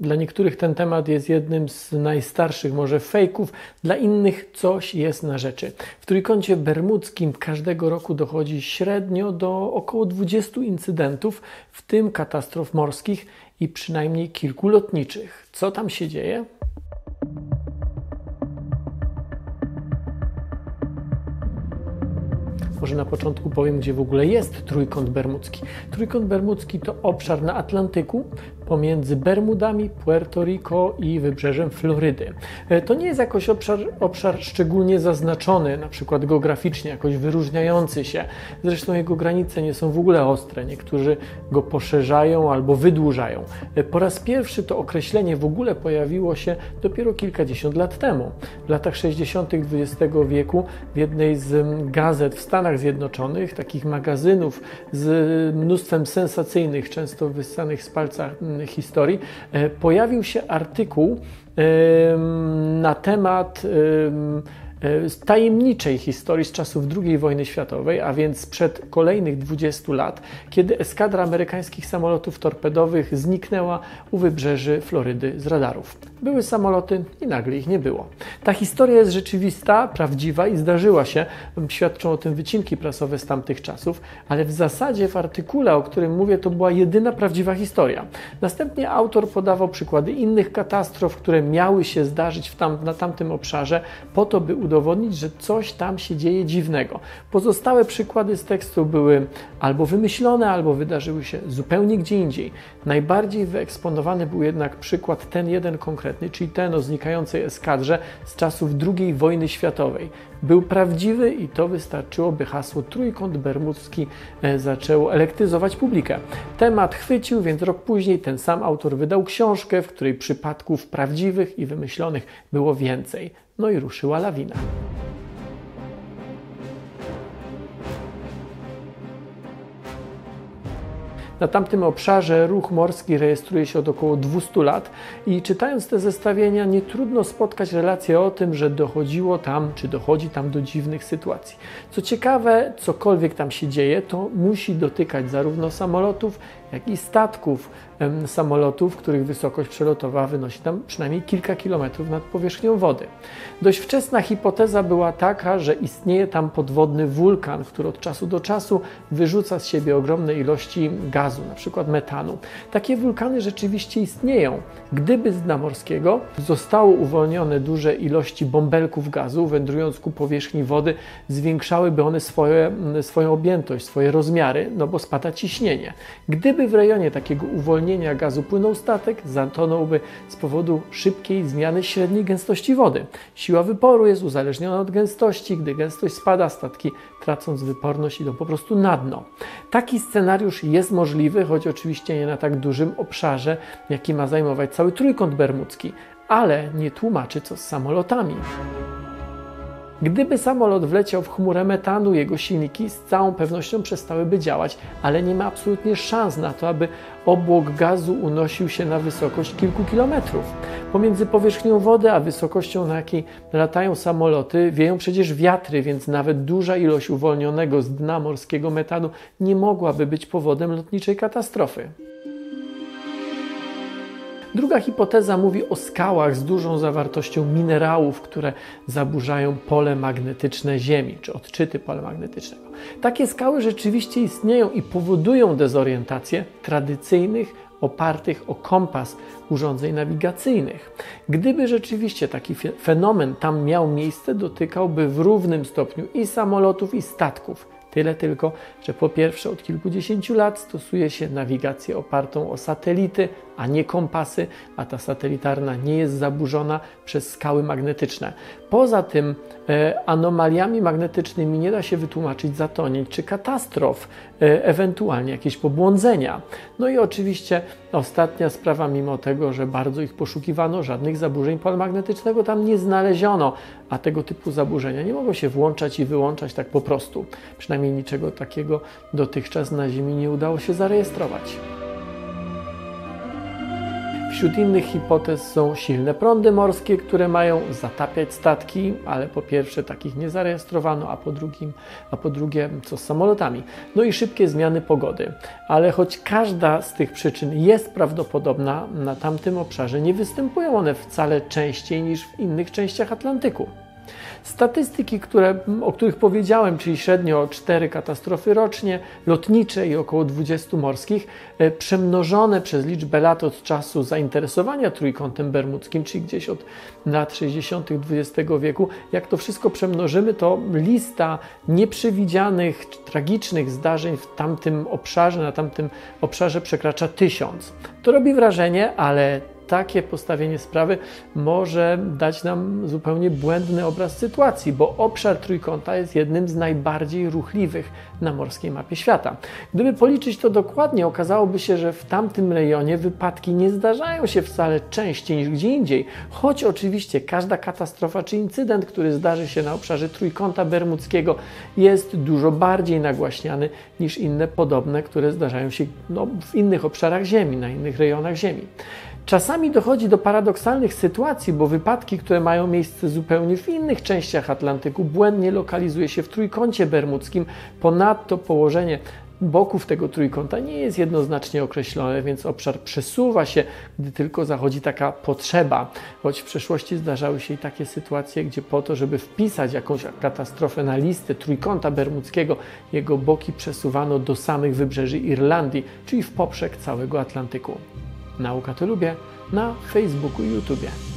Dla niektórych ten temat jest jednym z najstarszych może fejków, dla innych coś jest na rzeczy. W Trójkącie Bermudzkim każdego roku dochodzi średnio do około 20 incydentów, w tym katastrof morskich i przynajmniej kilku lotniczych. Co tam się dzieje? Może na początku powiem, gdzie w ogóle jest Trójkąt Bermudzki. Trójkąt Bermudzki to obszar na Atlantyku pomiędzy Bermudami, Puerto Rico i wybrzeżem Florydy. E, to nie jest jakoś obszar, obszar szczególnie zaznaczony, na przykład geograficznie, jakoś wyróżniający się. Zresztą jego granice nie są w ogóle ostre. Niektórzy go poszerzają albo wydłużają. E, po raz pierwszy to określenie w ogóle pojawiło się dopiero kilkadziesiąt lat temu. W latach 60. XX wieku w jednej z gazet w Stanach Zjednoczonych, takich magazynów z mnóstwem sensacyjnych, często wyssanych z palca historii, e, pojawił się artykuł na temat E, tajemniczej historii z czasów II wojny światowej, a więc sprzed kolejnych 20 lat, kiedy eskadra amerykańskich samolotów torpedowych zniknęła u wybrzeży Florydy z radarów. Były samoloty i nagle ich nie było. Ta historia jest rzeczywista, prawdziwa i zdarzyła się. Świadczą o tym wycinki prasowe z tamtych czasów, ale w zasadzie w artykule, o którym mówię, to była jedyna prawdziwa historia. Następnie autor podawał przykłady innych katastrof, które miały się zdarzyć tam, na tamtym obszarze, po to, by udowodnić, że coś tam się dzieje dziwnego. Pozostałe przykłady z tekstu były albo wymyślone, albo wydarzyły się zupełnie gdzie indziej. Najbardziej wyeksponowany był jednak przykład ten jeden konkretny, czyli ten o znikającej eskadrze z czasów II wojny światowej. Był prawdziwy i to wystarczyło, by hasło Trójkąt Bermudzki e, zaczęło elektryzować publikę. Temat chwycił, więc rok później ten sam autor wydał książkę, w której przypadków prawdziwych i wymyślonych było więcej. No i ruszyła lawina. Na tamtym obszarze ruch morski rejestruje się od około 200 lat i czytając te zestawienia nie trudno spotkać relację o tym, że dochodziło tam, czy dochodzi tam do dziwnych sytuacji. Co ciekawe, cokolwiek tam się dzieje, to musi dotykać zarówno samolotów, jak i statków samolotów, których wysokość przelotowa wynosi tam przynajmniej kilka kilometrów nad powierzchnią wody. Dość wczesna hipoteza była taka, że istnieje tam podwodny wulkan, który od czasu do czasu wyrzuca z siebie ogromne ilości gazu, na przykład metanu. Takie wulkany rzeczywiście istnieją. Gdyby z dna morskiego zostało uwolnione duże ilości bąbelków gazu, wędrując ku powierzchni wody, zwiększałyby one swoje, swoją objętość, swoje rozmiary, no bo spada ciśnienie. Gdyby w rejonie takiego uwolnienia gazu płynął statek, zatonąłby z powodu szybkiej zmiany średniej gęstości wody. Siła wyporu jest uzależniona od gęstości. Gdy gęstość spada, statki tracąc wyporność idą po prostu na dno. Taki scenariusz jest możliwy, choć oczywiście nie na tak dużym obszarze, jaki ma zajmować cały trójkąt bermudzki, ale nie tłumaczy co z samolotami. Gdyby samolot wleciał w chmurę metanu, jego silniki z całą pewnością przestałyby działać, ale nie ma absolutnie szans na to, aby obłok gazu unosił się na wysokość kilku kilometrów. Pomiędzy powierzchnią wody a wysokością, na jakiej latają samoloty, wieją przecież wiatry, więc nawet duża ilość uwolnionego z dna morskiego metanu nie mogłaby być powodem lotniczej katastrofy. Druga hipoteza mówi o skałach z dużą zawartością minerałów, które zaburzają pole magnetyczne Ziemi, czy odczyty pola magnetycznego. Takie skały rzeczywiście istnieją i powodują dezorientację tradycyjnych, opartych o kompas urządzeń nawigacyjnych. Gdyby rzeczywiście taki fenomen tam miał miejsce, dotykałby w równym stopniu i samolotów, i statków. Tyle tylko, że po pierwsze od kilkudziesięciu lat stosuje się nawigację opartą o satelity, a nie kompasy, a ta satelitarna nie jest zaburzona przez skały magnetyczne. Poza tym e, anomaliami magnetycznymi nie da się wytłumaczyć zatonień czy katastrof, e, ewentualnie jakieś pobłądzenia. No i oczywiście ostatnia sprawa, mimo tego, że bardzo ich poszukiwano, żadnych zaburzeń pola magnetycznego tam nie znaleziono, a tego typu zaburzenia nie mogą się włączać i wyłączać tak po prostu. Przynajmniej niczego takiego dotychczas na Ziemi nie udało się zarejestrować. Wśród innych hipotez są silne prądy morskie, które mają zatapiać statki, ale po pierwsze takich nie zarejestrowano, a po, drugim, a po drugie co z samolotami. No i szybkie zmiany pogody. Ale choć każda z tych przyczyn jest prawdopodobna, na tamtym obszarze nie występują one wcale częściej niż w innych częściach Atlantyku. Statystyki, które, o których powiedziałem, czyli średnio 4 katastrofy rocznie, lotnicze i około 20 morskich, e, przemnożone przez liczbę lat od czasu zainteresowania trójkątem bermudzkim, czyli gdzieś od lat 60. XX wieku, jak to wszystko przemnożymy, to lista nieprzewidzianych, tragicznych zdarzeń w tamtym obszarze, na tamtym obszarze przekracza tysiąc. To robi wrażenie, ale takie postawienie sprawy może dać nam zupełnie błędny obraz sytuacji, bo obszar trójkąta jest jednym z najbardziej ruchliwych na morskiej mapie świata. Gdyby policzyć to dokładnie, okazałoby się, że w tamtym rejonie wypadki nie zdarzają się wcale częściej niż gdzie indziej, choć oczywiście każda katastrofa czy incydent, który zdarzy się na obszarze trójkąta bermudzkiego, jest dużo bardziej nagłaśniany niż inne podobne, które zdarzają się no, w innych obszarach Ziemi, na innych rejonach Ziemi. Czasami dochodzi do paradoksalnych sytuacji, bo wypadki, które mają miejsce zupełnie w innych częściach Atlantyku, błędnie lokalizuje się w trójkącie bermudzkim. Ponadto położenie boków tego trójkąta nie jest jednoznacznie określone, więc obszar przesuwa się, gdy tylko zachodzi taka potrzeba. Choć w przeszłości zdarzały się i takie sytuacje, gdzie po to, żeby wpisać jakąś katastrofę na listę trójkąta bermudzkiego, jego boki przesuwano do samych wybrzeży Irlandii, czyli w poprzek całego Atlantyku. Nauka to lubię na Facebooku i YouTubie.